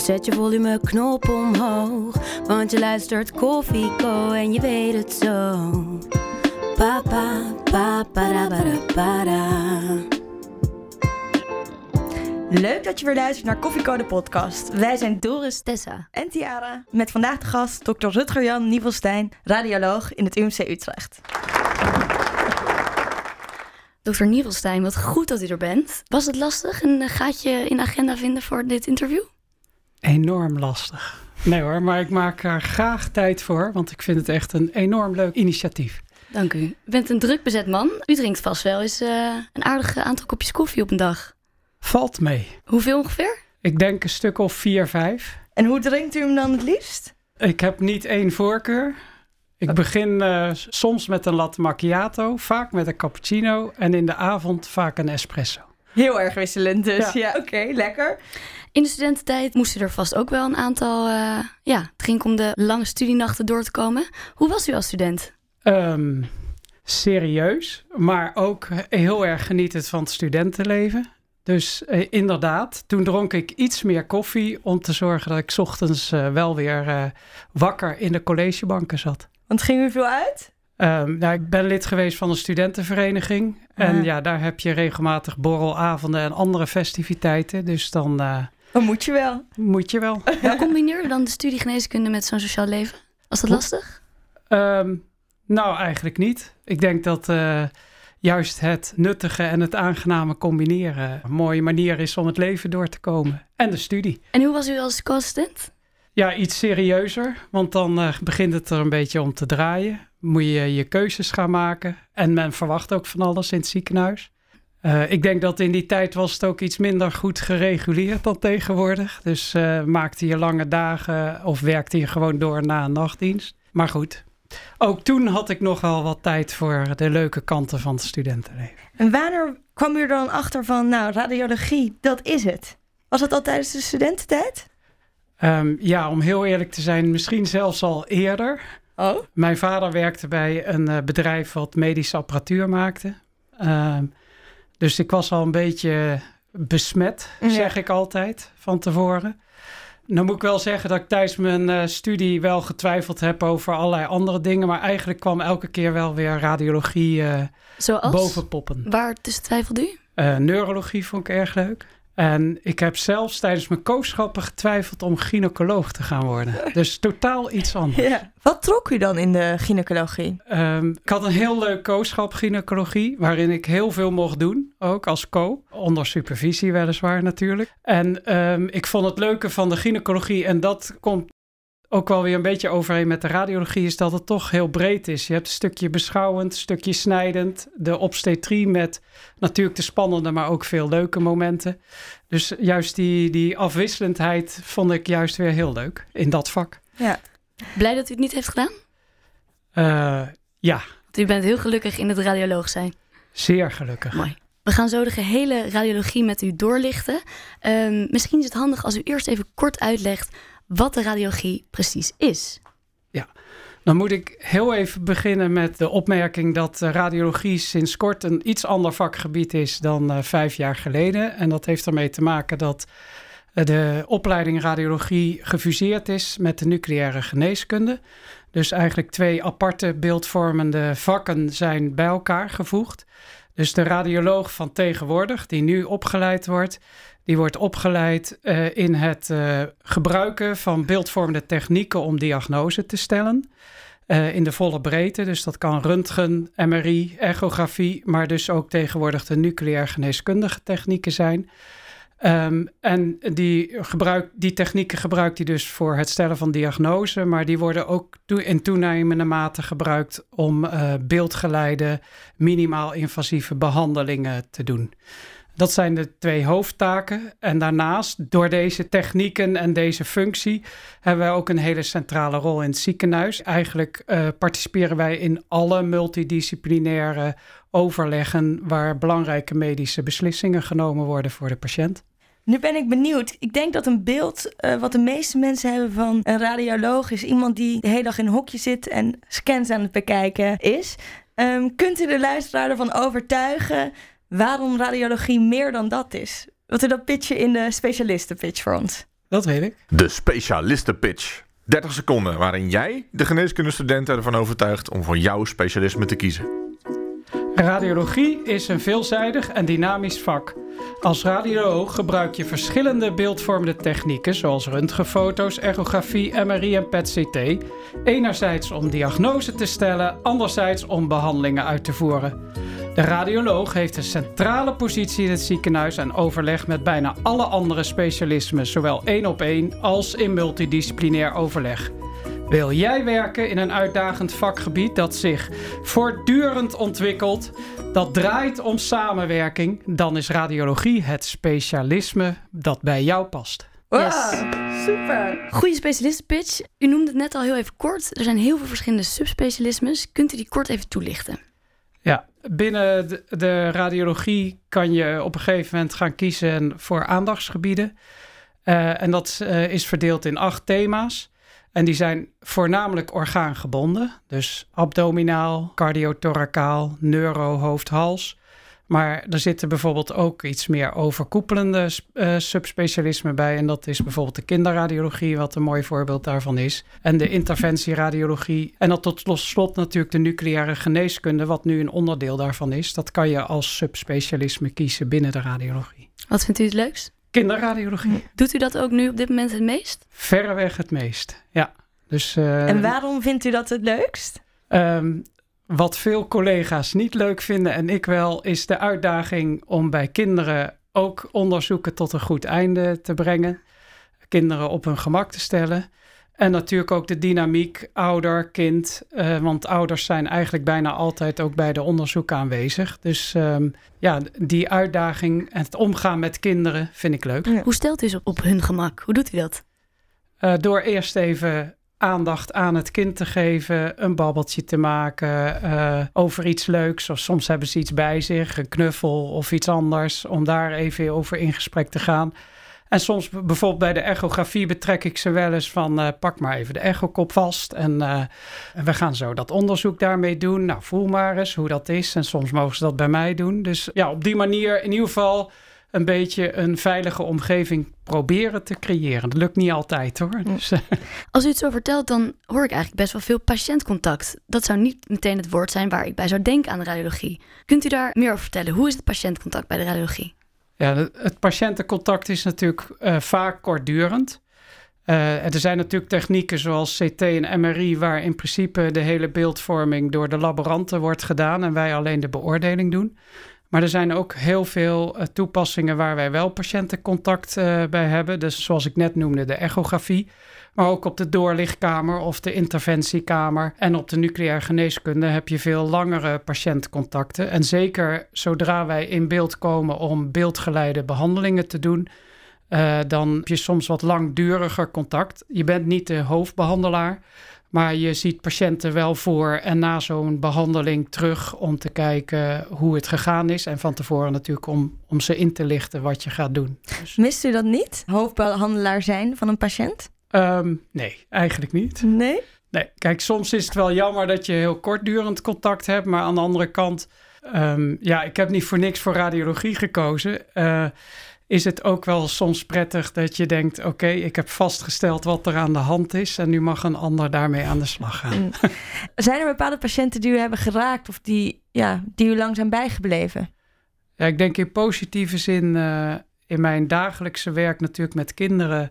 Dus zet je volumeknop omhoog. Want je luistert Koffieko en je weet het zo. Pa pa pa para para para. Leuk dat je weer luistert naar Koffieko de podcast. Wij zijn Doris Tessa. en Tiara met vandaag de gast Dr. Rutger Jan Nievelstein, radioloog in het UMC Utrecht. Dokter Nievelstein, wat goed dat u er bent. Was het lastig een gaatje in de agenda vinden voor dit interview? Enorm lastig. Nee hoor, maar ik maak er graag tijd voor, want ik vind het echt een enorm leuk initiatief. Dank u. U bent een druk bezet man. U drinkt vast wel eens eh, een aardig aantal kopjes koffie op een dag. Valt mee. Hoeveel ongeveer? Ik denk een stuk of vier, vijf. En hoe drinkt u hem dan het liefst? Ik heb niet één voorkeur. Ik begin eh, soms met een latte macchiato, vaak met een cappuccino en in de avond vaak een espresso. Heel erg wisselend dus. Ja, Ja. oké, lekker. In de studententijd moest u er vast ook wel een aantal eh, ja, drinken om de lange studienachten door te komen. Hoe was u als student? Ehm, serieus, maar ook heel erg genietend van het studentenleven. Dus eh, inderdaad, toen dronk ik iets meer koffie om te zorgen dat ik 's ochtends eh, wel weer eh, wakker in de collegebanken zat. Want ging u veel uit? Ehm, nou, ik ben lid geweest van een studentenvereniging. En ja, daar heb je regelmatig borrelavonden en andere festiviteiten. Dus dan eh, Dan moet je wel. moet je wel. Hoe combineerde dan de studie geneeskunde met zo'n sociaal leven? Was dat lastig? Ehm, nou, eigenlijk niet. Ik denk dat eh, juist het nuttige en het aangename combineren een mooie manier is om het leven door te komen. En de studie. En hoe was u als co-assistent? Ja, iets serieuzer, want dan eh, begint het er een beetje om te draaien. Moet je je keuzes gaan maken. En men verwacht ook van alles in het ziekenhuis. Eh, ik denk dat in die tijd was het ook iets minder goed gereguleerd dan tegenwoordig. Dus eh, maakte je lange dagen of werkte je gewoon door na een nachtdienst. Maar goed, ook toen had ik nog wel wat tijd voor de leuke kanten van het studentenleven. En wanneer kwam u er dan achter van, nou, radiologie, dat is het? Was dat al tijdens de studententijd? Ehm, ja, om heel eerlijk te zijn, misschien zelfs al eerder. Oh. Mijn vader werkte bij een eh, bedrijf wat medische apparatuur maakte. Ehm, dus ik was al een beetje besmet, Ja. zeg ik altijd, van tevoren. Nou moet ik wel zeggen dat ik tijdens mijn eh, studie wel getwijfeld heb over allerlei andere dingen. Maar eigenlijk kwam elke keer wel weer radiologie eh Zoals? boven poppen. Waar tussen twijfelde u? Neurologie vond ik erg leuk. En ik heb zelfs tijdens mijn kooschappen getwijfeld om gynaecoloog te gaan worden. Dus totaal iets anders. Ja. Wat trok u dan in de gynaecologie? Ehm, ik had een heel leuk kooschap gynaecologie, waarin ik heel veel mocht doen, ook als co. Onder supervisie weliswaar natuurlijk. En ehm, ik vond het leuke van de gynaecologie, en dat komt ook wel weer een beetje overeen met de radiologie, is dat het toch heel breed is. Je hebt een stukje beschouwend, een stukje snijdend, de obstetrie met natuurlijk de spannende, maar ook veel leuke momenten. Dus juist die, die afwisselendheid vond ik juist weer heel leuk in dat vak. Ja. Blij dat u het niet heeft gedaan? Eh, ja, Want u bent heel gelukkig in het radioloog zijn. zeer gelukkig. Mooi. We gaan zo de gehele radiologie met u doorlichten. Ehm, misschien is het handig als u eerst even kort uitlegt wat de radiologie precies is. Dan moet ik heel even beginnen met de opmerking dat eh, radiologie sinds kort een iets ander vakgebied is dan eh, vijf jaar geleden. En dat heeft ermee te maken dat eh, de opleiding radiologie gefuseerd is met de nucleaire geneeskunde. Dus eigenlijk twee aparte beeldvormende vakken zijn bij elkaar gevoegd. Dus de radioloog van tegenwoordig, die nu opgeleid wordt, die wordt opgeleid eh, in het eh, gebruiken van beeldvormende technieken om diagnose te stellen. Eh, in de volle breedte, dus dat kan röntgen, MRI, echografie, maar dus ook tegenwoordig de nucleair geneeskundige technieken zijn. Ehm, en die, die technieken gebruikt hij dus voor het stellen van diagnose, maar die worden ook in toenemende mate gebruikt om beeldgeleide, minimaal invasieve behandelingen te doen. Dat zijn de twee hoofdtaken. En daarnaast, door deze technieken en deze functie, hebben wij ook een hele centrale rol in het ziekenhuis. Eigenlijk uh, participeren wij in alle multidisciplinaire overleggen waar belangrijke medische beslissingen genomen worden voor de patiënt. Nu ben ik benieuwd. Ik denk dat een beeld uh, wat de meeste mensen hebben van een radioloog is iemand die de hele dag in een hokje zit en scans aan het bekijken is. Um, kunt u de luisteraar ervan overtuigen waarom radiologie meer dan dat is? Wilt u dat pitchen in de specialistenpitch voor ons? Dat weet ik. De specialistenpitch. 30 seconden waarin jij de geneeskundestudenten ervan overtuigt om voor jouw specialisme te kiezen. Radiologie is een veelzijdig en dynamisch vak. Als radioloog gebruik je verschillende beeldvormende technieken zoals röntgenfoto's, echografie, MRI en PET-CT. Enerzijds om diagnose te stellen, anderzijds om behandelingen uit te voeren. De radioloog heeft een centrale positie in het ziekenhuis en overleg met bijna alle andere specialismen, zowel één op één als in multidisciplinair overleg. Wil jij werken in een uitdagend vakgebied dat zich voortdurend ontwikkelt, dat draait om samenwerking, dan is radiologie het specialisme dat bij jou past. Yes. super. Goede specialistenpitch. U noemde het net al heel even kort. Er zijn heel veel verschillende subspecialismes. Kunt u die kort even toelichten? Ja, binnen de, radiologie kan je op een gegeven moment gaan kiezen voor aandachtsgebieden. Uh, en dat uh, is verdeeld in acht thema's. En die zijn voornamelijk orgaangebonden. Dus abdominaal, cardiothoracaal, neuro, hoofd, hals. Maar er zitten bijvoorbeeld ook iets meer overkoepelende uh, subspecialismen bij. En dat is bijvoorbeeld de kinderradiologie, wat een mooi voorbeeld daarvan is. En de interventieradiologie. En dat tot slot natuurlijk de nucleaire geneeskunde, wat nu een onderdeel daarvan is. Dat kan je als subspecialisme kiezen binnen de radiologie. Wat vindt u het leukst? Kinderradiologie. Doet u dat ook nu op dit moment het meest? Verreweg het meest, ja. Dus, uh, en waarom vindt u dat het leukst? Um, wat veel collega's niet leuk vinden en ik wel, is de uitdaging om bij kinderen ook onderzoeken tot een goed einde te brengen. Kinderen op hun gemak te stellen. En natuurlijk ook de dynamiek ouder-kind. Uh, want ouders zijn eigenlijk bijna altijd ook bij de onderzoek aanwezig. Dus um, ja, die uitdaging en het omgaan met kinderen vind ik leuk. Ja. Hoe stelt u ze op hun gemak? Hoe doet u dat? Uh, door eerst even aandacht aan het kind te geven, een babbeltje te maken uh, over iets leuks. Of soms hebben ze iets bij zich, een knuffel of iets anders, om daar even over in gesprek te gaan. En soms bijvoorbeeld bij de echografie betrek ik ze wel eens van uh, pak maar even de echokop vast en uh, we gaan zo dat onderzoek daarmee doen. Nou, voel maar eens hoe dat is en soms mogen ze dat bij mij doen. Dus ja, op die manier in ieder geval een beetje een veilige omgeving proberen te creëren. Dat lukt niet altijd hoor. Dus, Als u het zo vertelt, dan hoor ik eigenlijk best wel veel patiëntcontact. Dat zou niet meteen het woord zijn waar ik bij zou denken aan de radiologie. Kunt u daar meer over vertellen? Hoe is het patiëntcontact bij de radiologie? Ja, het patiëntencontact is natuurlijk uh, vaak kortdurend. Uh, er zijn natuurlijk technieken zoals CT en MRI, waar in principe de hele beeldvorming door de laboranten wordt gedaan en wij alleen de beoordeling doen. Maar er zijn ook heel veel uh, toepassingen waar wij wel patiëntencontact uh, bij hebben. Dus zoals ik net noemde, de echografie. Maar ook op de doorlichtkamer of de interventiekamer. En op de nucleaire geneeskunde heb je veel langere patiëntcontacten. En zeker zodra wij in beeld komen om beeldgeleide behandelingen te doen. Uh, dan heb je soms wat langduriger contact. Je bent niet de hoofdbehandelaar. Maar je ziet patiënten wel voor en na zo'n behandeling terug om te kijken hoe het gegaan is. En van tevoren natuurlijk om, om ze in te lichten wat je gaat doen. Dus... Mist u dat niet? Hoofdbehandelaar zijn van een patiënt? Um, nee, eigenlijk niet. Nee? Nee, kijk, soms is het wel jammer dat je heel kortdurend contact hebt. Maar aan de andere kant, um, ja, ik heb niet voor niks voor radiologie gekozen. Uh, is het ook wel soms prettig dat je denkt: oké, okay, ik heb vastgesteld wat er aan de hand is en nu mag een ander daarmee aan de slag gaan. Mm. Zijn er bepaalde patiënten die u hebben geraakt of die, ja, die u lang zijn bijgebleven? Ja, ik denk in positieve zin uh, in mijn dagelijkse werk natuurlijk met kinderen.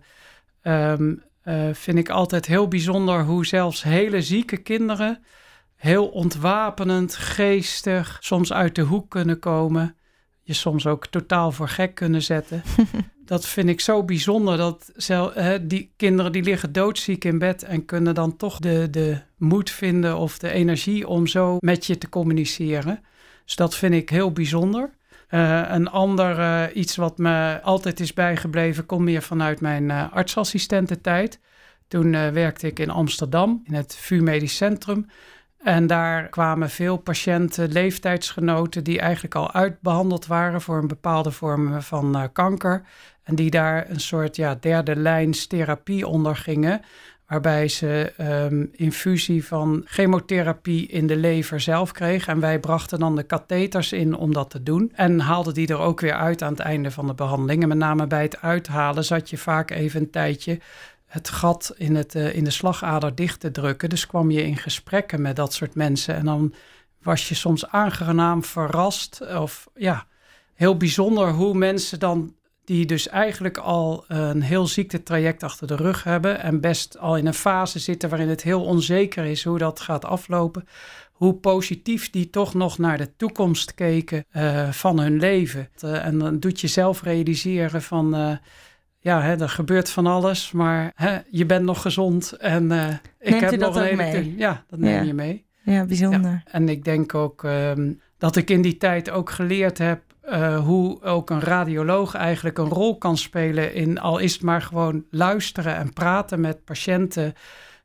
Um, uh, vind ik altijd heel bijzonder hoe zelfs hele zieke kinderen heel ontwapenend, geestig, soms uit de hoek kunnen komen je soms ook totaal voor gek kunnen zetten. dat vind ik zo bijzonder. Dat zelf, hè, die kinderen die liggen doodziek in bed en kunnen dan toch de, de moed vinden of de energie om zo met je te communiceren. Dus dat vind ik heel bijzonder. Uh, een ander uh, iets wat me altijd is bijgebleven, komt meer vanuit mijn uh, artsassistententijd. Toen werkte ik in Amsterdam in het VU Medisch Centrum. En daar kwamen veel patiënten, leeftijdsgenoten, die eigenlijk al uitbehandeld waren voor een bepaalde vorm van kanker. En die daar een soort ja, derde lijns therapie ondergingen waarbij ze um, infusie van chemotherapie in de lever zelf kregen. En wij brachten dan de katheters in om dat te doen. En haalden die er ook weer uit aan het einde van de behandeling. En met name bij het uithalen zat je vaak even een tijdje het gat in, het, uh, in de slagader dicht te drukken. Dus kwam je in gesprekken met dat soort mensen. En dan was je soms aangenaam verrast of ja, heel bijzonder hoe mensen dan die dus eigenlijk al een heel ziektetraject achter de rug hebben en best al in een fase zitten waarin het heel onzeker is hoe dat gaat aflopen, hoe positief die toch nog naar de toekomst keken uh, van hun leven. En dan doet je zelf realiseren van, ja, hè, er gebeurt van alles, maar hè, je bent nog gezond en ik Neemt heb nog dat een hele... mee? Ja, dat neem Ja. je mee. Ja, bijzonder. Ja, en ik denk ook ehm, dat ik in die tijd ook geleerd heb uh, hoe ook een radioloog eigenlijk een rol kan spelen in al is het maar gewoon luisteren en praten met patiënten.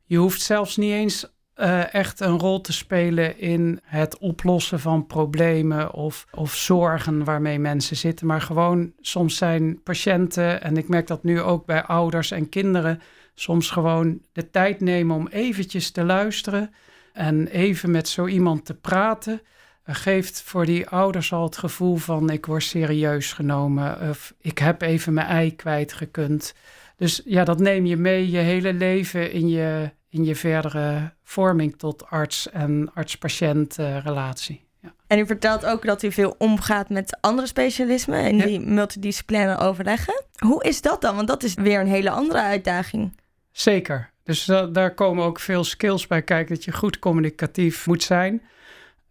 Je hoeft zelfs niet eens uh, echt een rol te spelen in het oplossen van problemen of, of zorgen waarmee mensen zitten, maar gewoon soms zijn patiënten, en ik merk dat nu ook bij ouders en kinderen, soms gewoon de tijd nemen om eventjes te luisteren en even met zo iemand te praten geeft voor die ouders al het gevoel van ik word serieus genomen of ik heb even mijn ei kwijtgekund. Dus ja, dat neem je mee je hele leven in je, in je verdere vorming tot arts en arts-patiënt uh, relatie. Ja. En u vertelt ook dat u veel omgaat met andere specialismen en Ja. die multidisciplinaire overleggen. Hoe is dat dan? Want dat is weer een hele andere uitdaging. Zeker. Dus da- daar komen ook veel skills bij kijken dat je goed communicatief moet zijn.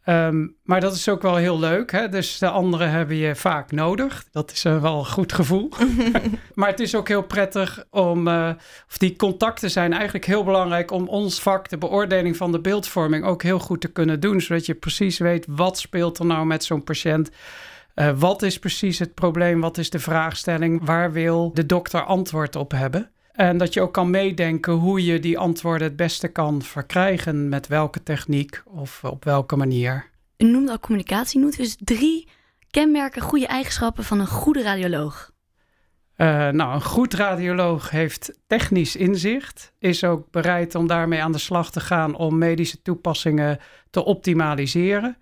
Ehm, maar dat is ook wel heel leuk. Hè? Dus de anderen hebben je vaak nodig. Dat is uh, wel een goed gevoel. maar het is ook heel prettig om, uh, of die contacten zijn eigenlijk heel belangrijk om ons vak, de beoordeling van de beeldvorming, ook heel goed te kunnen doen. Zodat je precies weet wat speelt er nou met zo'n patiënt. Uh, wat is precies het probleem? Wat is de vraagstelling? Waar wil de dokter antwoord op hebben? En dat je ook kan meedenken hoe je die antwoorden het beste kan verkrijgen, met welke techniek of op welke manier. U noemde al communicatie. Noemt dus drie kenmerken, goede eigenschappen van een goede radioloog. Uh, nou, een goed radioloog heeft technisch inzicht, is ook bereid om daarmee aan de slag te gaan om medische toepassingen te optimaliseren.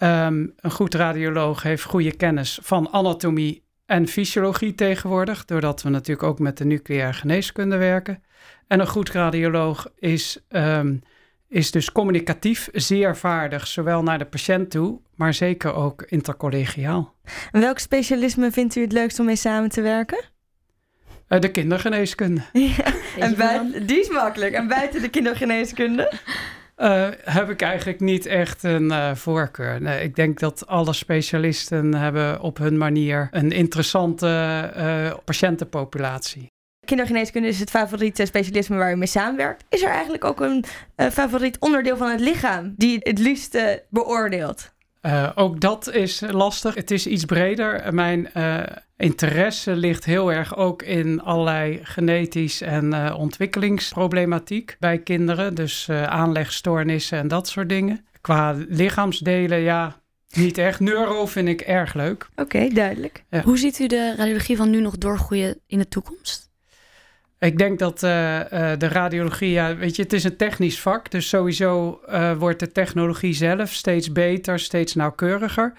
Um, een goed radioloog heeft goede kennis van anatomie en fysiologie tegenwoordig, doordat we natuurlijk ook met de nucleaire geneeskunde werken. En een goed radioloog is, um, is dus communicatief zeer vaardig, zowel naar de patiënt toe, maar zeker ook intercollegiaal. En welk specialisme vindt u het leukst om mee samen te werken? Uh, de kindergeneeskunde. Ja, en buiten, die is makkelijk. En buiten de kindergeneeskunde? Uh, heb ik eigenlijk niet echt een uh, voorkeur. Nee, ik denk dat alle specialisten hebben op hun manier een interessante uh, patiëntenpopulatie. Kindergeneeskunde is het favoriete specialisme waar u mee samenwerkt. Is er eigenlijk ook een favoriet onderdeel van het lichaam die het liefste beoordeelt? Uh, ook dat is lastig. Het is iets breder. Mijn uh, interesse ligt heel erg ook in allerlei genetisch en uh, ontwikkelingsproblematiek bij kinderen. Dus aanlegstoornissen en dat soort dingen. Qua lichaamsdelen, ja, niet echt. Neuro vind ik erg leuk. Oké, okay, duidelijk. Ja. Hoe ziet u de radiologie van nu nog doorgroeien in de toekomst? Ik denk dat uh, uh, de radiologie, ja, weet je, het is een technisch vak. Dus sowieso uh, wordt de technologie zelf steeds beter, steeds nauwkeuriger.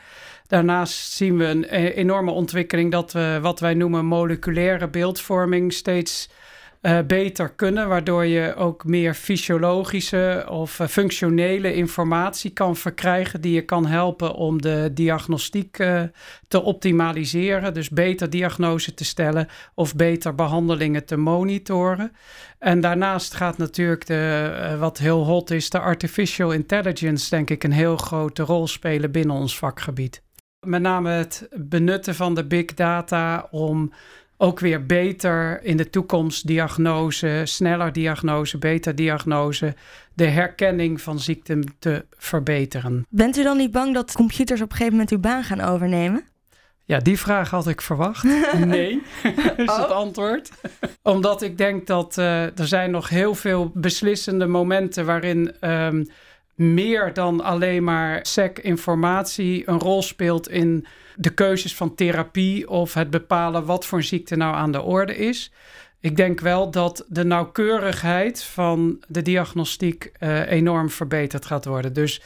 Daarnaast zien we een enorme ontwikkeling dat we wat wij noemen moleculaire beeldvorming steeds uh, beter kunnen, waardoor je ook meer fysiologische of uh, functionele informatie kan verkrijgen die je kan helpen om de diagnostiek uh, te optimaliseren, dus beter diagnose te stellen of beter behandelingen te monitoren. En daarnaast gaat natuurlijk de, wat heel hot is, de artificial intelligence, denk ik, een heel grote rol spelen binnen ons vakgebied. Met name het benutten van de big data om ook weer beter in de toekomst diagnose, sneller diagnose, beter diagnose, de herkenning van ziekten te verbeteren. Bent u dan niet bang dat computers op een gegeven moment uw baan gaan overnemen? Ja, die vraag had ik verwacht. Nee, is Oh. het antwoord. Omdat ik denk dat eh, er zijn nog heel veel beslissende momenten waarin ehm, meer dan alleen maar SEC-informatie een rol speelt in de keuzes van therapie of het bepalen wat voor ziekte nou aan de orde is. Ik denk wel dat de nauwkeurigheid van de diagnostiek eh, enorm verbeterd gaat worden. Dus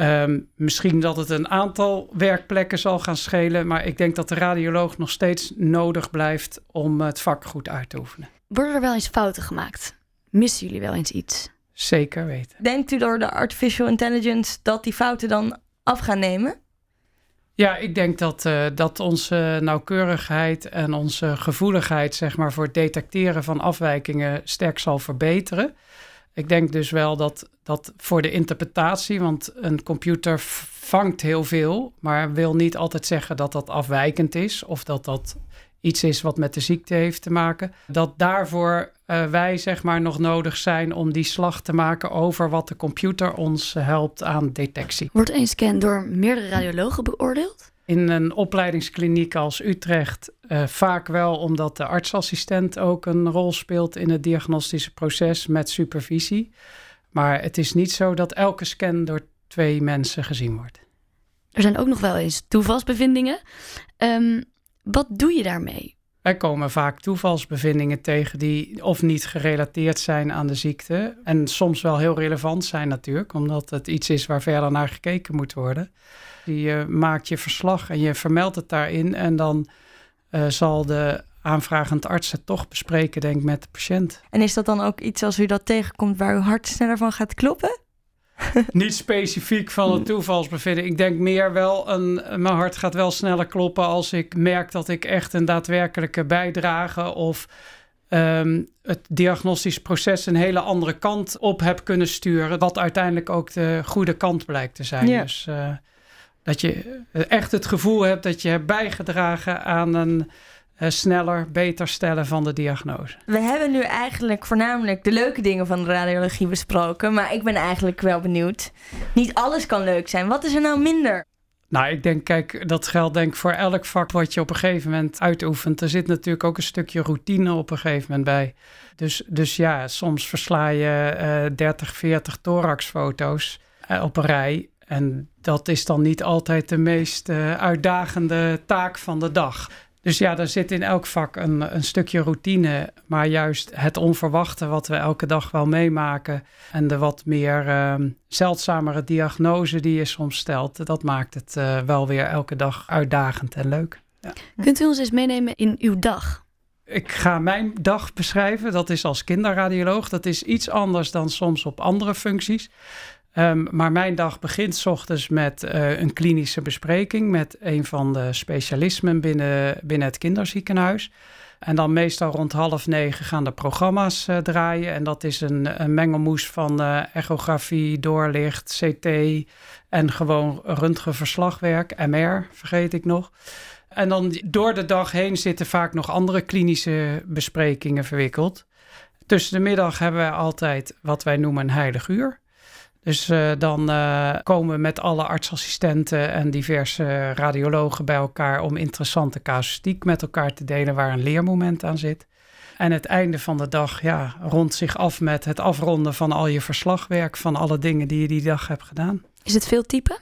Ehm, misschien dat het een aantal werkplekken zal gaan schelen, maar ik denk dat de radioloog nog steeds nodig blijft om het vak goed uit te oefenen. Worden er wel eens fouten gemaakt? Missen jullie wel eens iets? Zeker weten. Denkt u door de artificial intelligence dat die fouten dan af gaan nemen? Ja, ik denk dat, eh, dat onze nauwkeurigheid en onze gevoeligheid zeg maar, voor het detecteren van afwijkingen sterk zal verbeteren. Ik denk dus wel dat, dat voor de interpretatie, want een computer vangt heel veel, maar wil niet altijd zeggen dat dat afwijkend is of dat dat iets is wat met de ziekte heeft te maken. Dat daarvoor eh, wij zeg maar nog nodig zijn om die slag te maken over wat de computer ons helpt aan detectie. Wordt een scan door meerdere radiologen beoordeeld? In een opleidingskliniek als Utrecht eh, vaak wel omdat de artsassistent ook een rol speelt in het diagnostische proces met supervisie. Maar het is niet zo dat elke scan door twee mensen gezien wordt. Er zijn ook nog wel eens toevalsbevindingen. Ehm, wat doe je daarmee? Wij komen vaak toevalsbevindingen tegen die of niet gerelateerd zijn aan de ziekte. En soms wel heel relevant zijn natuurlijk, omdat het iets is waar verder naar gekeken moet worden. Je maakt je verslag en je vermeldt het daarin. En dan eh, zal de aanvragend arts het toch bespreken, denk ik, met de patiënt. En is dat dan ook iets als u dat tegenkomt waar uw hart sneller van gaat kloppen? Niet specifiek van het toevalsbevinding. Ik denk meer wel, een, mijn hart gaat wel sneller kloppen als ik merk dat ik echt een daadwerkelijke bijdrage of ehm, het diagnostisch proces een hele andere kant op heb kunnen sturen. Wat uiteindelijk ook de goede kant blijkt te zijn. Ja. Dus eh, dat je echt het gevoel hebt dat je hebt bijgedragen aan een sneller, beter stellen van de diagnose. We hebben nu eigenlijk voornamelijk de leuke dingen van de radiologie besproken. Maar ik ben eigenlijk wel benieuwd. Niet alles kan leuk zijn. Wat is er nou minder? Nou, ik denk, kijk, dat geldt denk ik voor elk vak wat je op een gegeven moment uitoefent. Er zit natuurlijk ook een stukje routine op een gegeven moment bij. Dus, dus ja, soms versla je eh 30, 40 thoraxfoto's eh, op een rij. En dat is dan niet altijd de meest eh, uitdagende taak van de dag. Dus ja, er zit in elk vak een, een stukje routine. Maar juist het onverwachte wat we elke dag wel meemaken. En de wat meer ehm, zeldzamere diagnose die je soms stelt. Dat maakt het eh, wel weer elke dag uitdagend en leuk. Kunt u ons eens meenemen in uw dag? Ik ga mijn dag beschrijven. Dat is als kinderradioloog. Dat is iets anders dan soms op andere functies. Ehm, maar mijn dag begint 's ochtends met eh, een klinische bespreking met een van de specialismen binnen, binnen het kinderziekenhuis. En dan meestal rond half negen gaan de programma's eh, draaien. En dat is een, een mengelmoes van eh, echografie, doorlicht, CT en gewoon röntgenverslagwerk, MR vergeet ik nog. En dan door de dag heen zitten vaak nog andere klinische besprekingen verwikkeld. Tussen de middag hebben we altijd wat wij noemen een heilig uur. Dus eh, dan eh, komen we met alle artsassistenten en diverse radiologen bij elkaar om interessante casuïstiek met elkaar te delen waar een leermoment aan zit. En het einde van de dag ja, rondt zich af met het afronden van al je verslagwerk van alle dingen die je die dag hebt gedaan. Is het veel typen?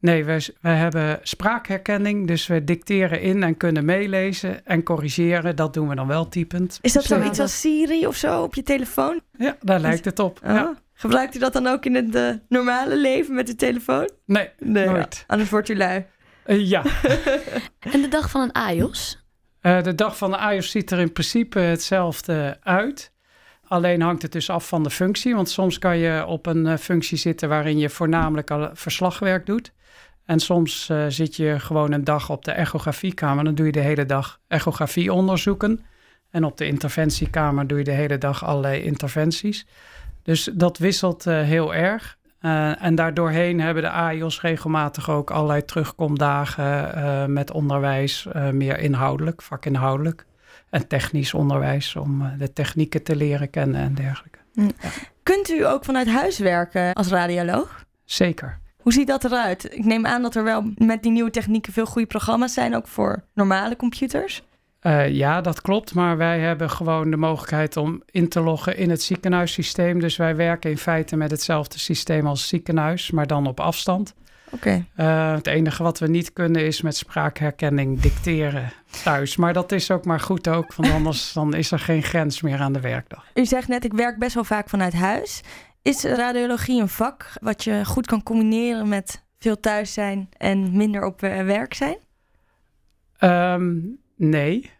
Nee, wij, wij hebben spraakherkenning, dus we dicteren in en kunnen meelezen en corrigeren. Dat doen we dan wel typend. Is dat Dus, zoiets als Siri of zo op je telefoon? Ja, daar lijkt het op. Oh. Ja. Gebruikt u dat dan ook in het eh, normale leven met de telefoon? Nee, Nee, nooit. ja. anders wordt u lui. Eh, ja. En de dag van een AIOS? Eh, de dag van de AIOS ziet er in principe hetzelfde uit. Alleen hangt het dus af van de functie. Want soms kan je op een eh, functie zitten waarin je voornamelijk al verslagwerk doet. En soms eh, zit je gewoon een dag op de echografiekamer. Dan doe je de hele dag echografieonderzoeken. En op de interventiekamer doe je de hele dag allerlei interventies. Dus dat wisselt eh, heel erg. Eh, en daardoorheen hebben de AIOS regelmatig ook allerlei terugkomdagen eh, met onderwijs, meer inhoudelijk, vakinhoudelijk. En technisch onderwijs om de technieken te leren kennen en dergelijke. Kunt u ook vanuit huis werken als radioloog? Zeker. Hoe ziet dat eruit? Ik neem aan dat er wel met die nieuwe technieken veel goede programma's zijn, ook voor normale computers. Uh, ja, dat klopt. Maar wij hebben gewoon de mogelijkheid om in te loggen in het ziekenhuissysteem. Dus wij werken in feite met hetzelfde systeem als ziekenhuis, maar dan op afstand. Oké. Uh, het enige wat we niet kunnen is met spraakherkenning dicteren thuis. Maar dat is ook maar goed ook, want anders dan is er geen grens meer aan de werkdag. U zegt net, ik werk best wel vaak vanuit huis. Is radiologie een vak wat je goed kan combineren met veel thuis zijn en minder op werk zijn? Um, nee.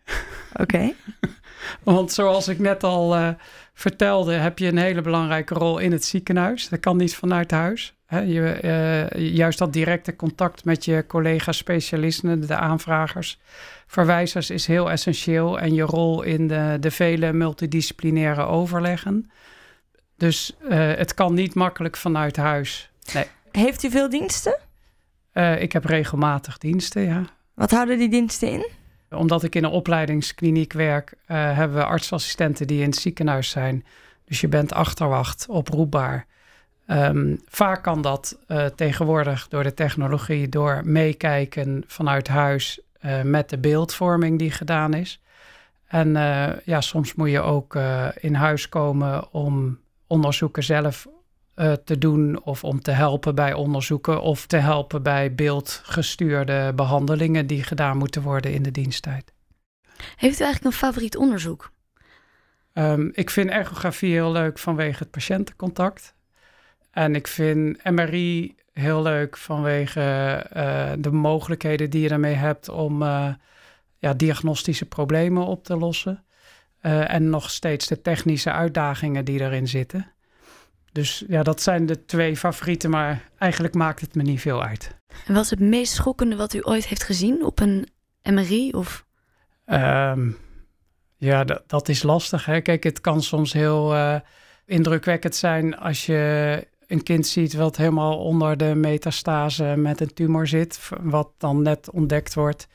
Oké. Want zoals ik net al uh, vertelde, heb je een hele belangrijke rol in het ziekenhuis. Dat kan niet vanuit huis. Je, uh, juist dat directe contact met je collega-specialisten, de aanvragers, verwijzers, is heel essentieel. En je rol in de, de vele multidisciplinaire overleggen. Dus uh, het kan niet makkelijk vanuit huis. Nee. Heeft u veel diensten? ik heb regelmatig diensten, ja. Wat houden die diensten in? Omdat ik in een opleidingskliniek werk, uh, hebben we artsassistenten die in het ziekenhuis zijn. Dus je bent achterwacht, oproepbaar. Um, vaak kan dat uh, tegenwoordig door de technologie, door meekijken vanuit huis uh, met de beeldvorming die gedaan is. En ja, soms moet je ook in huis komen om onderzoeken zelf uh, te doen of om te helpen bij onderzoeken of te helpen bij beeldgestuurde behandelingen die gedaan moeten worden in de diensttijd. Heeft u eigenlijk een favoriet onderzoek? Um, ik vind echografie heel leuk vanwege het patiëntencontact. En ik vind MRI heel leuk vanwege uh, de mogelijkheden die je daarmee hebt om uh, ja, diagnostische problemen op te lossen. Uh, en nog steeds de technische uitdagingen die erin zitten. Dus ja, dat zijn de twee favorieten, maar eigenlijk maakt het me niet veel uit. En wat is het meest schokkende wat u ooit heeft gezien op een MRI? Of? Um, ja, dat, is lastig. Hè? Kijk, het kan soms heel uh, indrukwekkend zijn als je een kind ziet wat helemaal onder de metastase met een tumor zit, wat dan net ontdekt wordt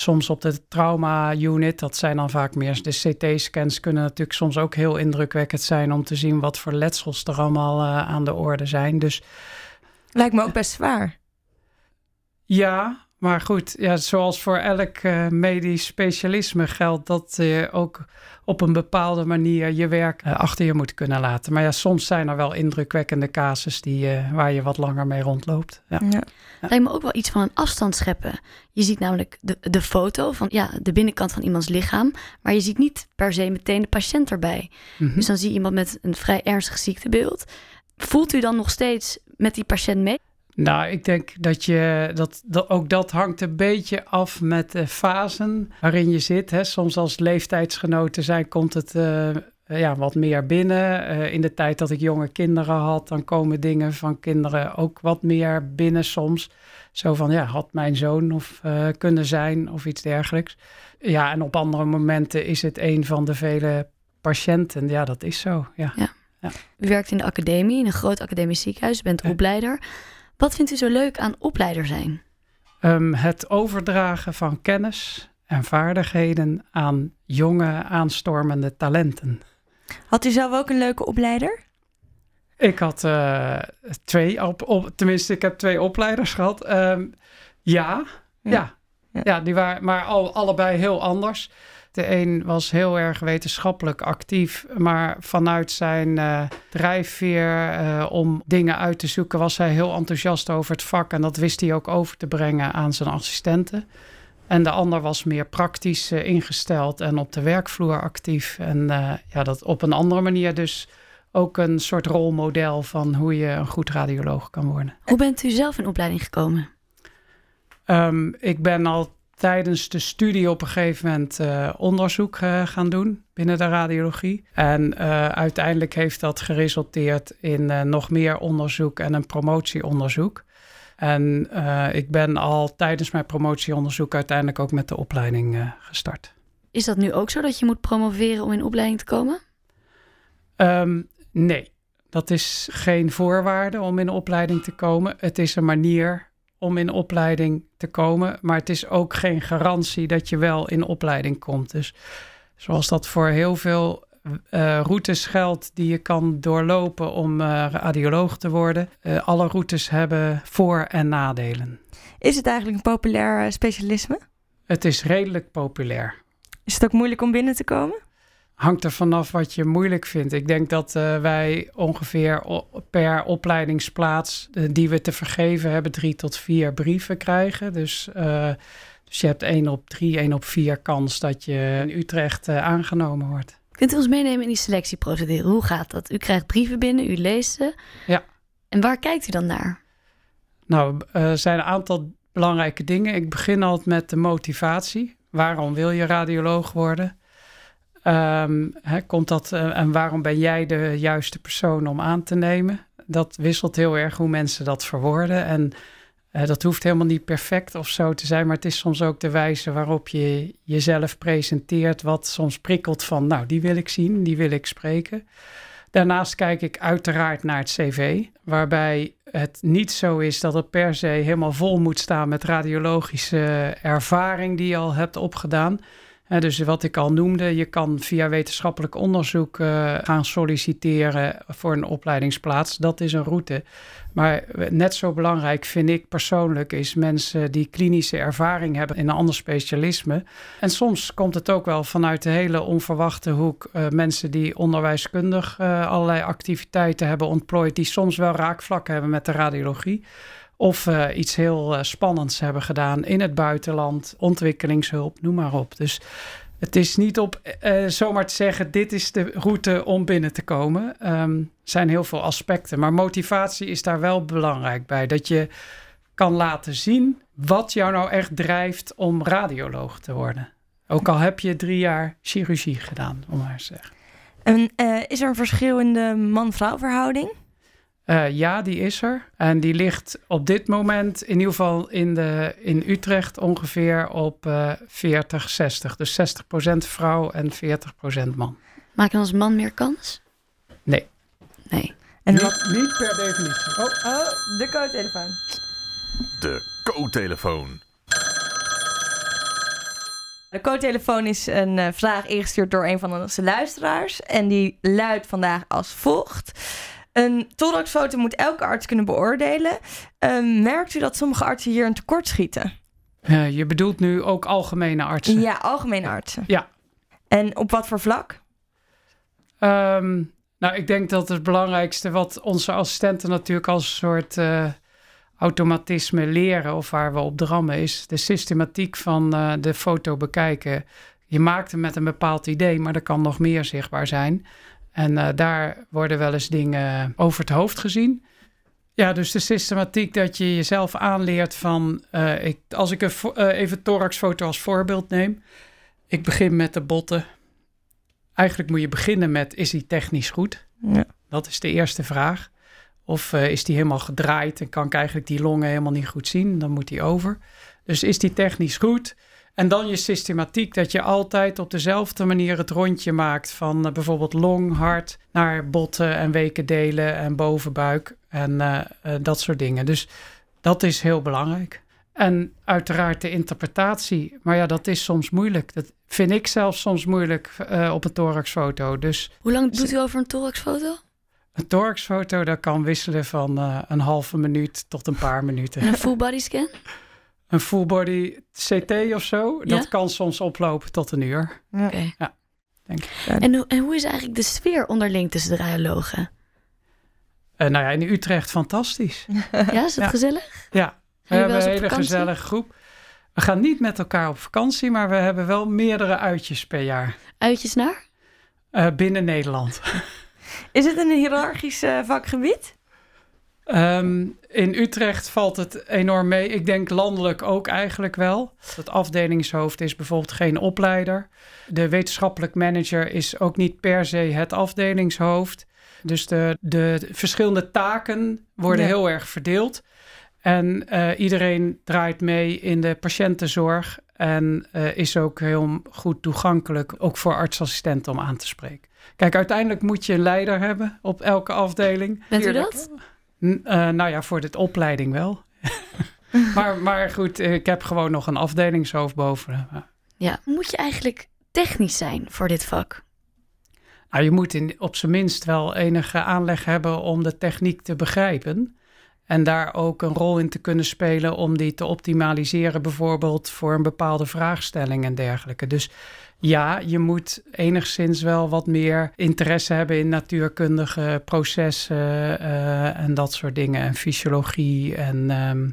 soms op de trauma-unit. Dat zijn dan vaak meer de CT-scans, kunnen natuurlijk soms ook heel indrukwekkend zijn om te zien wat voor letsels er allemaal uh, aan de orde zijn. Dus lijkt me ook best zwaar. Ja, maar goed, ja, zoals voor elk uh, medisch specialisme geldt dat je ook op een bepaalde manier je werk uh, achter je moet kunnen laten. Maar ja, soms zijn er wel indrukwekkende casus die, uh, waar je wat langer mee rondloopt. Ja. Ja. Lijkt me ook wel iets van een afstand scheppen. Je ziet namelijk de, de foto van ja, de binnenkant van iemands lichaam, maar je ziet niet per se meteen de patiënt erbij. Mm -hmm. Dus dan zie je iemand met een vrij ernstig ziektebeeld. Voelt u dan nog steeds met die patiënt mee? Nou, ik denk dat je dat, dat ook dat hangt een beetje af met de fasen waarin je zit. Hè. Soms als leeftijdsgenoten zijn, komt het uh, ja, wat meer binnen. Uh, in de tijd dat ik jonge kinderen had, dan komen dingen van kinderen ook wat meer binnen soms. Zo van, ja, had mijn zoon of uh, kunnen zijn of iets dergelijks. Ja, en op andere momenten is het een van de vele patiënten. Ja, dat is zo, ja. ja. ja. U werkt in de academie, in een groot academisch ziekenhuis, u bent opleider. Wat vindt u zo leuk aan opleider zijn? Um, het overdragen van kennis en vaardigheden aan jonge aanstormende talenten. Had u zelf ook een leuke opleider? Ik had uh, twee, op, op, tenminste, ik heb twee opleiders gehad. Um, ja, ja, ja, ja. ja, die waren maar al, allebei heel anders. De een was heel erg wetenschappelijk actief, maar vanuit zijn uh, drijfveer uh, om dingen uit te zoeken was hij heel enthousiast over het vak en dat wist hij ook over te brengen aan zijn assistenten. En de ander was meer praktisch uh, ingesteld en op de werkvloer actief. En ja, dat op een andere manier dus ook een soort rolmodel van hoe je een goed radioloog kan worden. Hoe bent u zelf in opleiding gekomen? Um, ik ben al tijdens de studie op een gegeven moment uh, onderzoek uh, gaan doen binnen de radiologie. En uh, uiteindelijk heeft dat geresulteerd in nog meer onderzoek en een promotieonderzoek. En ik ben al tijdens mijn promotieonderzoek uiteindelijk ook met de opleiding gestart. Is dat nu ook zo dat je moet promoveren om in opleiding te komen? Um, nee, dat is geen voorwaarde om in opleiding te komen. Het is een manier om in opleiding te komen. Maar het is ook geen garantie dat je wel in opleiding komt. Dus zoals dat voor heel veel eh, routes geldt die je kan doorlopen om uh, radioloog te worden. Uh, alle routes hebben voor- en nadelen. Is het eigenlijk een populair specialisme? Het is redelijk populair. Is het ook moeilijk om binnen te komen? Hangt er vanaf wat je moeilijk vindt. Ik denk dat wij ongeveer per opleidingsplaats die we te vergeven hebben, drie tot vier brieven krijgen. Dus dus je hebt één op drie, één op vier kans dat je in Utrecht aangenomen wordt. Kunt u ons meenemen in die selectieprocedure? Hoe gaat dat? U krijgt brieven binnen, u leest ze. Ja. En waar kijkt u dan naar? Nou, er zijn een aantal belangrijke dingen. Ik begin altijd met de motivatie. Waarom wil je radioloog worden? Hè, komt dat, uh, en waarom ben jij de juiste persoon om aan te nemen? Dat wisselt heel erg hoe mensen dat verwoorden. En uh, dat hoeft helemaal niet perfect of zo te zijn, maar het is soms ook de wijze waarop je jezelf presenteert, wat soms prikkelt van, nou, die wil ik zien, die wil ik spreken. Daarnaast kijk ik uiteraard naar het cv, waarbij het niet zo is dat het per se helemaal vol moet staan met radiologische ervaring die je al hebt opgedaan dus wat ik al noemde, je kan via wetenschappelijk onderzoek uh, gaan solliciteren voor een opleidingsplaats. Dat is een route. Maar net zo belangrijk vind ik persoonlijk is mensen die klinische ervaring hebben in een ander specialisme. En soms komt het ook wel vanuit de hele onverwachte hoek. Uh, mensen die onderwijskundig allerlei activiteiten hebben ontplooid, die soms wel raakvlakken hebben met de radiologie of uh, iets heel uh, spannends hebben gedaan in het buitenland, ontwikkelingshulp, noem maar op. Dus het is niet op uh, zomaar te zeggen: dit is de route om binnen te komen. Er zijn heel veel aspecten, maar motivatie is daar wel belangrijk bij. Dat je kan laten zien wat jou nou echt drijft om radioloog te worden. Ook al heb je drie jaar chirurgie gedaan, om maar te zeggen. En is er een verschil in de man-vrouw verhouding? Uh, ja, die is er. En die ligt op dit moment in ieder geval in, de, in Utrecht ongeveer op uh, 40, 60. Dus 60% vrouw en 40% man. Maak je als man meer kans? Nee. Nee. En niet, wat... niet per definitie. Oh, oh de co-telefoon. De co-telefoon. De co-telefoon is een uh, vraag ingestuurd door een van onze luisteraars. En die luidt vandaag als volgt. Een thoraxfoto moet elke arts kunnen beoordelen. Uh, merkt u dat sommige artsen hier een tekort schieten? Uh, je bedoelt nu ook algemene artsen? Ja, algemene artsen. Ja. En op wat voor vlak? Um, nou, ik denk dat het belangrijkste wat onze assistenten natuurlijk als soort uh, automatisme leren of waar we op drammen is de systematiek van uh, de foto bekijken. Je maakt hem met een bepaald idee, maar er kan nog meer zichtbaar zijn. En uh, daar worden wel eens dingen over het hoofd gezien. Ja, dus de systematiek dat je jezelf aanleert van... Uh, ik, als ik een uh, even thoraxfoto als voorbeeld neem. Ik begin met de botten. Eigenlijk moet je beginnen met, is die technisch goed? Ja. Dat is de eerste vraag. Of is die helemaal gedraaid en kan ik eigenlijk die longen helemaal niet goed zien? Dan moet die over. Dus is die technisch goed? En dan je systematiek, dat je altijd op dezelfde manier het rondje maakt van uh, bijvoorbeeld long, hart naar botten en wekendelen en bovenbuik en uh, uh, dat soort dingen. Dus dat is heel belangrijk. En uiteraard de interpretatie, maar ja, dat is soms moeilijk. Dat vind ik zelf soms moeilijk op een thoraxfoto. Dus, Hoe lang doet u over een thoraxfoto? Een thoraxfoto, dat kan wisselen van een halve minuut tot een paar minuten. En een full body scan? Een full body CT of zo, Ja? dat kan soms oplopen tot een uur. Ja. Oké. Denk ik. En, hoe- en hoe is eigenlijk de sfeer onderling tussen de radiologen? Eh, nou ja, in Utrecht fantastisch. Ja, is het Ja. gezellig? Ja, we hebben een hele gezellige groep. We gaan niet met elkaar op vakantie, maar we hebben wel meerdere uitjes per jaar Uitjes naar? eh, binnen Nederland. Is het een hiërarchisch eh, vakgebied? Ehm, in Utrecht valt het enorm mee. Ik denk landelijk ook eigenlijk wel. Het afdelingshoofd is bijvoorbeeld geen opleider. De wetenschappelijk manager is ook niet per se het afdelingshoofd. Dus de, de verschillende taken worden Ja. heel erg verdeeld. En eh, iedereen draait mee in de patiëntenzorg. En eh, is ook heel goed toegankelijk, ook voor artsassistenten om aan te spreken. Kijk, uiteindelijk moet je een leider hebben op elke afdeling. Bent u dat? N- eh, nou ja, voor de opleiding wel. maar, maar goed, eh, ik heb gewoon nog een afdelingshoofd boven. Ja. Moet je eigenlijk technisch zijn voor dit vak? Nou, je moet in, op zijn minst wel enige aanleg hebben om de techniek te begrijpen. En daar ook een rol in te kunnen spelen om die te optimaliseren, bijvoorbeeld voor een bepaalde vraagstelling en dergelijke. Dus ja, je moet enigszins wel wat meer interesse hebben in natuurkundige processen eh, en dat soort dingen. En fysiologie en ehm,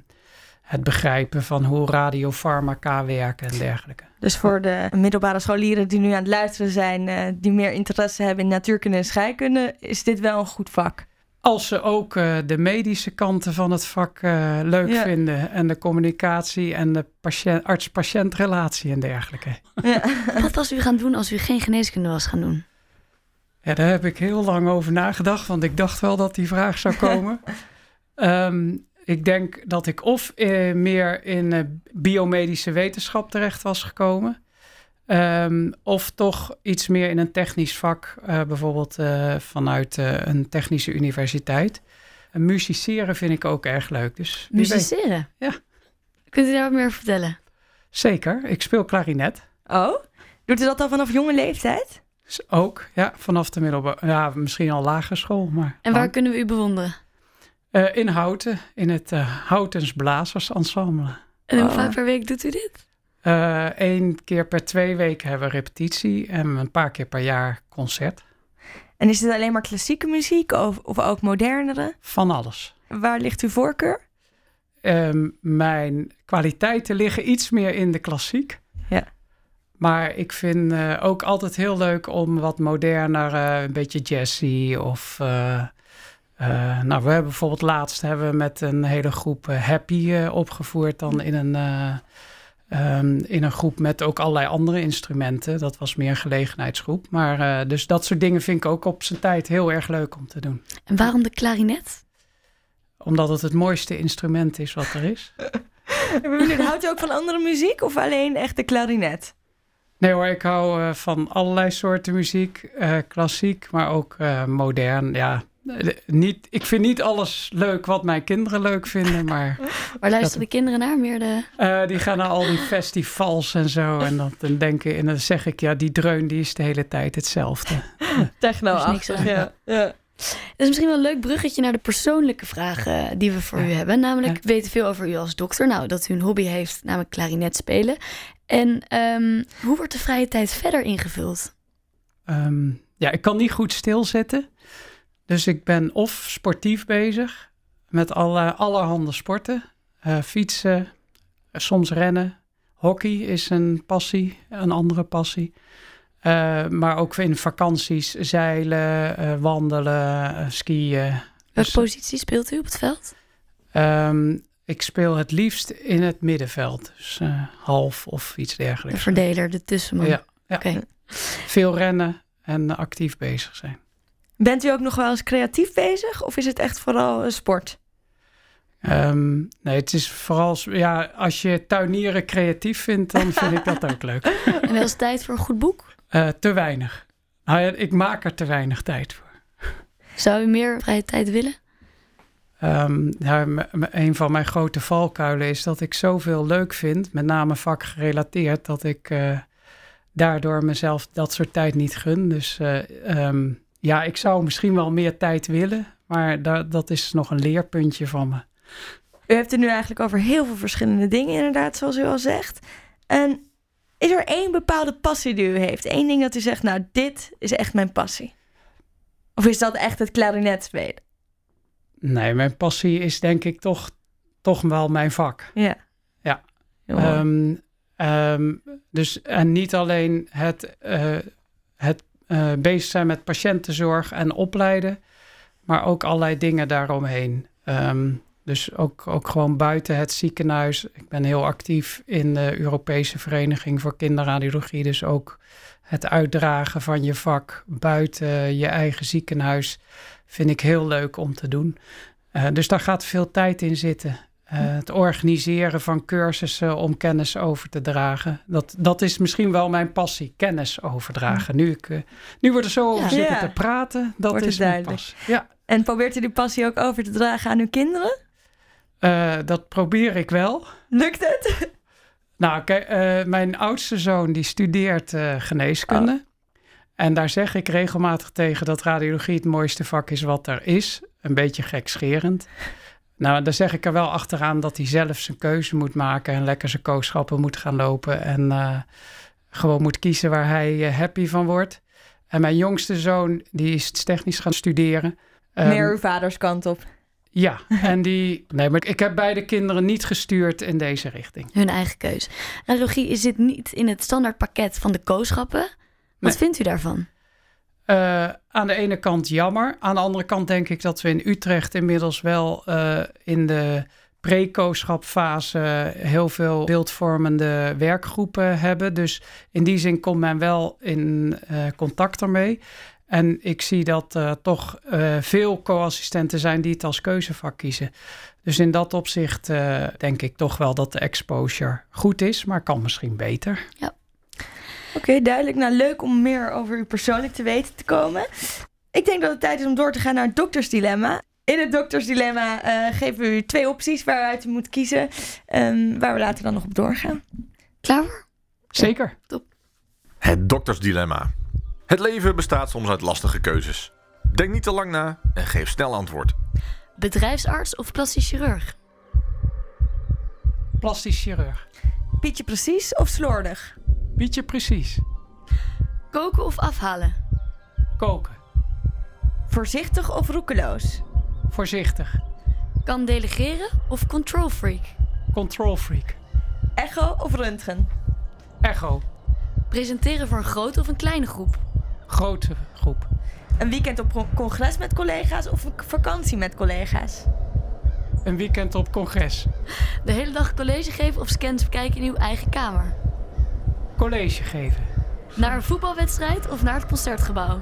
het begrijpen van hoe radiofarmaca werken en dergelijke. Dus voor de middelbare scholieren die nu aan het luisteren zijn, uh, die meer interesse hebben in natuurkunde en scheikunde, is dit wel een goed vak. Als ze ook uh, de medische kanten van het vak uh, leuk ja. vinden. En de communicatie en de arts-patiëntrelatie en dergelijke. Ja. Wat was u gaan doen als u geen geneeskunde was gaan doen? Ja, daar heb ik heel lang over nagedacht. Want ik dacht wel dat die vraag zou komen. um, ik denk dat ik of uh, meer in biomedische wetenschap terecht was gekomen. Um, of toch iets meer in een technisch vak, uh, bijvoorbeeld uh, vanuit uh, een technische universiteit. En musiceren vind ik ook erg leuk. Dus musiceren? Ja. Kunt u daar wat meer over vertellen? Zeker, ik speel klarinet. Oh, doet u dat al vanaf jonge leeftijd? Ook, ja, vanaf de middelbare, ja, misschien al lagere school. Maar en waar kunnen we u bewonderen? in Houten, in het Houtens Blazers Ensemble. En hoe oh. vaak per week doet u dit? Eén uh, keer per twee weken hebben we repetitie en een paar keer per jaar concert. En is het alleen maar klassieke muziek of, of ook modernere? Van alles. Waar ligt uw voorkeur? Um, mijn kwaliteiten liggen iets meer in de klassiek. Ja. Maar ik vind uh, ook altijd heel leuk om wat moderner, uh, een beetje jazzy of... Uh, nou, we hebben bijvoorbeeld laatst hebben we met een hele groep Happy opgevoerd dan in een Um, in een groep met ook allerlei andere instrumenten. Dat was meer een gelegenheidsgroep. Maar uh, dus dat soort dingen vind ik ook op zijn tijd heel erg leuk om te doen. En waarom de klarinet? Omdat het het mooiste instrument is wat er is. Houdt u ook van andere muziek of alleen echt de klarinet? Nee hoor, ik hou uh, van allerlei soorten muziek. Uh, klassiek, maar ook modern. Ja, niet, ik vind niet alles leuk wat mijn kinderen leuk vinden, maar... Waar luisteren de kinderen naar? Meer de... Uh, die gaan naar al die festivals en zo. En dan, dan denken, en dan zeg ik, ja, die dreun die is de hele tijd hetzelfde. Techno-achtig, ja. ja. Dat is misschien wel een leuk bruggetje naar de persoonlijke vragen die we voor ja. u hebben. Namelijk, ja. we weten veel over u als dokter. Nou, dat u een hobby heeft, namelijk klarinet spelen. En um, hoe wordt de vrije tijd verder ingevuld? Um, ja, ik kan niet goed stilzitten. Dus ik ben of sportief bezig met alle, allerhande sporten. Uh, fietsen, soms rennen. Hockey is een passie, een andere passie. Uh, maar ook in vakanties, zeilen, uh, wandelen, skiën. Welke dus, positie speelt u op het veld? Um, ik speel het liefst in het middenveld. Dus half of iets dergelijks. De verdeler, de tussenman. Ja, ja. Okay. veel rennen en actief bezig zijn. Bent u ook nog wel eens creatief bezig of is het echt vooral sport? Um, nee, het is vooral, ja, als je tuinieren creatief vindt, dan vind ik dat ook leuk. En wel eens tijd voor een goed boek? Uh, te weinig. Nou ja, ik maak er te weinig tijd voor. Zou u meer vrije tijd willen? Um, een van mijn grote valkuilen is dat ik zoveel leuk vind, met name vakgerelateerd, dat ik uh, daardoor mezelf dat soort tijd niet gun. Dus uh, um, ja, ik zou misschien wel meer tijd willen, maar dat, dat is nog een leerpuntje van me. U hebt het nu eigenlijk over heel veel verschillende dingen, inderdaad, zoals u al zegt. En is er één bepaalde passie die u heeft? Eén ding dat u zegt, nou, dit is echt mijn passie? Of is dat echt het klarinet spelen? Nee, mijn passie is denk ik toch, toch wel mijn vak. Ja. Ja. Um, um, dus en niet alleen het, uh, het uh, bezig zijn met patiëntenzorg en opleiden, maar ook allerlei dingen daaromheen. Um, dus ook, ook gewoon buiten het ziekenhuis. Ik ben heel actief in de Europese Vereniging voor Kinderradiologie. Dus ook het uitdragen van je vak buiten je eigen ziekenhuis vind ik heel leuk om te doen. Uh, dus daar gaat veel tijd in zitten. Uh, het organiseren van cursussen om kennis over te dragen. Dat, dat is misschien wel mijn passie, kennis overdragen. Nu, ik, uh, nu we er zo over ja. zitten ja. te praten, dat Wordt is mijn passie. Ja. En probeert u die passie ook over te dragen aan uw kinderen? Uh, dat probeer ik wel. Lukt het? Nou, kijk, mijn oudste zoon die studeert geneeskunde. En daar zeg ik regelmatig tegen dat radiologie het mooiste vak is wat er is. Een beetje gekscherend. Nou, daar zeg ik er wel achteraan dat hij zelf zijn keuze moet maken en lekker zijn kooschappen moet gaan lopen. En uh, gewoon moet kiezen waar hij uh, happy van wordt. En mijn jongste zoon, die is technisch gaan studeren. Meer um, uw vaders kant op. Ja, en die. Nee, maar ik heb beide kinderen niet gestuurd in deze richting. Hun eigen keus. Radiologie zit niet in het standaard pakket van de kooschappen. Wat nee. vindt u daarvan? Uh, aan de ene kant jammer. Aan de andere kant denk ik dat we in Utrecht inmiddels wel uh, in de pre-kooschapfase heel veel beeldvormende werkgroepen hebben. Dus in die zin komt men wel in uh, contact ermee. En ik zie dat uh, toch veel co-assistenten zijn die het als keuzevak kiezen. Dus in dat opzicht denk ik toch wel dat de exposure goed is, maar kan misschien beter. Ja. Oké, okay, duidelijk. Nou, leuk om meer over u persoonlijk te weten te komen. Ik denk dat het tijd is om door te gaan naar het doktersdilemma. In het doktersdilemma geven we u twee opties waaruit u moet kiezen, um, waar we later dan nog op doorgaan. Klaar voor? Zeker. Ja, top. Het doktersdilemma. Het leven bestaat soms uit lastige keuzes. Denk niet te lang na en geef snel antwoord. Bedrijfsarts of plastisch chirurg? Plastisch chirurg. Pietje precies of slordig? Pietje precies. Koken of afhalen? Koken. Voorzichtig of roekeloos? Voorzichtig. Kan delegeren of control freak? Control freak. Echo of röntgen? Echo. Presenteren voor een grote of een kleine groep? Grote groep. Een weekend op congres met collega's of een vakantie met collega's? Een weekend op congres. De hele dag college geven of scans bekijken in uw eigen kamer? College geven. Naar een voetbalwedstrijd of naar het concertgebouw?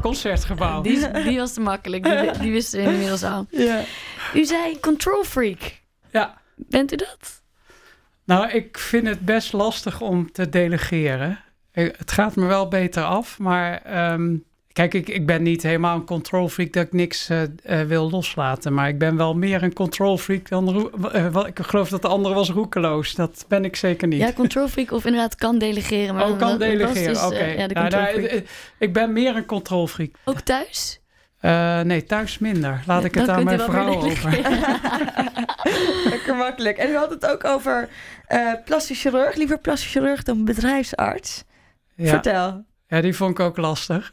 Concertgebouw. Die, die was te makkelijk, die, die wisten we inmiddels al. Ja. U zei control freak. Ja. Bent u dat? Nou, ik vind het best lastig om te delegeren. Het gaat me wel beter af, maar um, kijk, ik, ik ben niet helemaal een control freak dat ik niks uh, uh, wil loslaten. Maar ik ben wel meer een control freak dan. Uh, ik geloof dat de andere was roekeloos. Dat ben ik zeker niet. Ja, control freak of inderdaad kan delegeren. Maar oh, kan delegeren, oké. Okay. ja, nou, nou, ik ben meer een control freak. Ook thuis? Uh, nee, thuis minder. Laat ik het Dan aan mijn vrouw over. Lekker makkelijk. En u had het ook over uh, plastisch chirurg. Liever plastisch chirurg dan bedrijfsarts. Ja. Vertel. Ja, die vond ik ook lastig.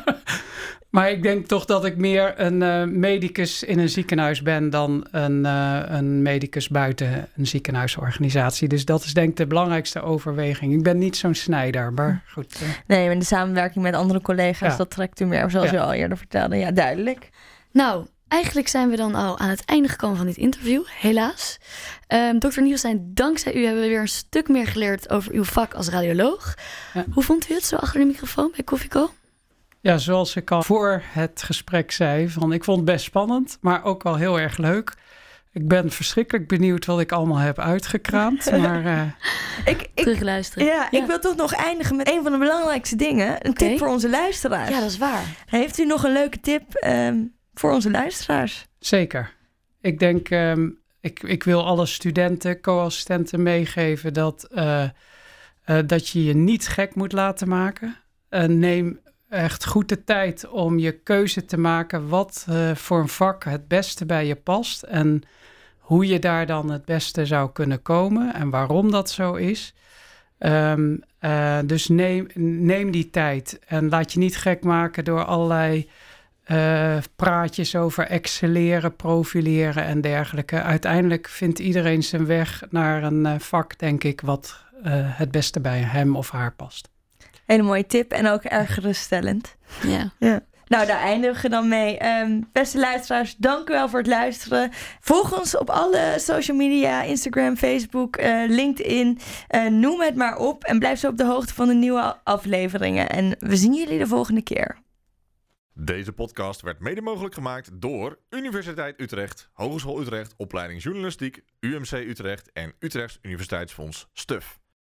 maar ik denk toch dat ik meer een uh, medicus in een ziekenhuis ben dan een, uh, een medicus buiten een ziekenhuisorganisatie. Dus dat is denk ik de belangrijkste overweging. Ik ben niet zo'n snijder, maar goed. Uh. Nee, maar de samenwerking met andere collega's, Ja. dat trekt u meer, zoals Ja. u al eerder vertelde. Ja, duidelijk. Nou, eigenlijk zijn we dan al aan het einde gekomen van dit interview, helaas. Ehm Dr. Nielsen, dankzij u hebben we weer een stuk meer geleerd over uw vak als radioloog. Ja. Hoe vond u het zo achter de microfoon bij Koffieco? Ja, zoals ik al voor het gesprek zei, van ik vond het best spannend, maar ook wel heel erg leuk. Ik ben verschrikkelijk benieuwd wat ik allemaal heb uitgekraamd. Maar eh, Ik, ik, Terugluisteren. ja, ik wil toch nog eindigen met een van de belangrijkste dingen. Een tip voor onze luisteraars. Ja, dat is waar. Heeft u nog een leuke tip ehm, voor onze luisteraars? Zeker. Ik denk, ehm, ik, ik wil alle studenten, co-assistenten meegeven dat, eh, eh, dat je je niet gek moet laten maken. Eh, neem echt goed de tijd om je keuze te maken wat voor een vak het beste bij je past en hoe je daar dan het beste zou kunnen komen en waarom dat zo is. Ehm, eh, dus neem, neem die tijd en laat je niet gek maken door allerlei eh, praatjes over excelleren, profileren en dergelijke. Uiteindelijk vindt iedereen zijn weg naar een eh, vak, denk ik, wat eh, het beste bij hem of haar past. Hele mooie tip en ook erg geruststellend. Ja. Nou, daar eindigen we dan mee. Ehm, beste luisteraars, dank u wel voor het luisteren. Volg ons op alle social media, Instagram, Facebook, eh, LinkedIn. Eh, noem het maar op en blijf zo op de hoogte van de nieuwe afleveringen. En we zien jullie de volgende keer. Deze podcast werd mede mogelijk gemaakt door Universiteit Utrecht, Hogeschool Utrecht, Opleiding Journalistiek, UMC Utrecht en Utrechts Universiteitsfonds STUF.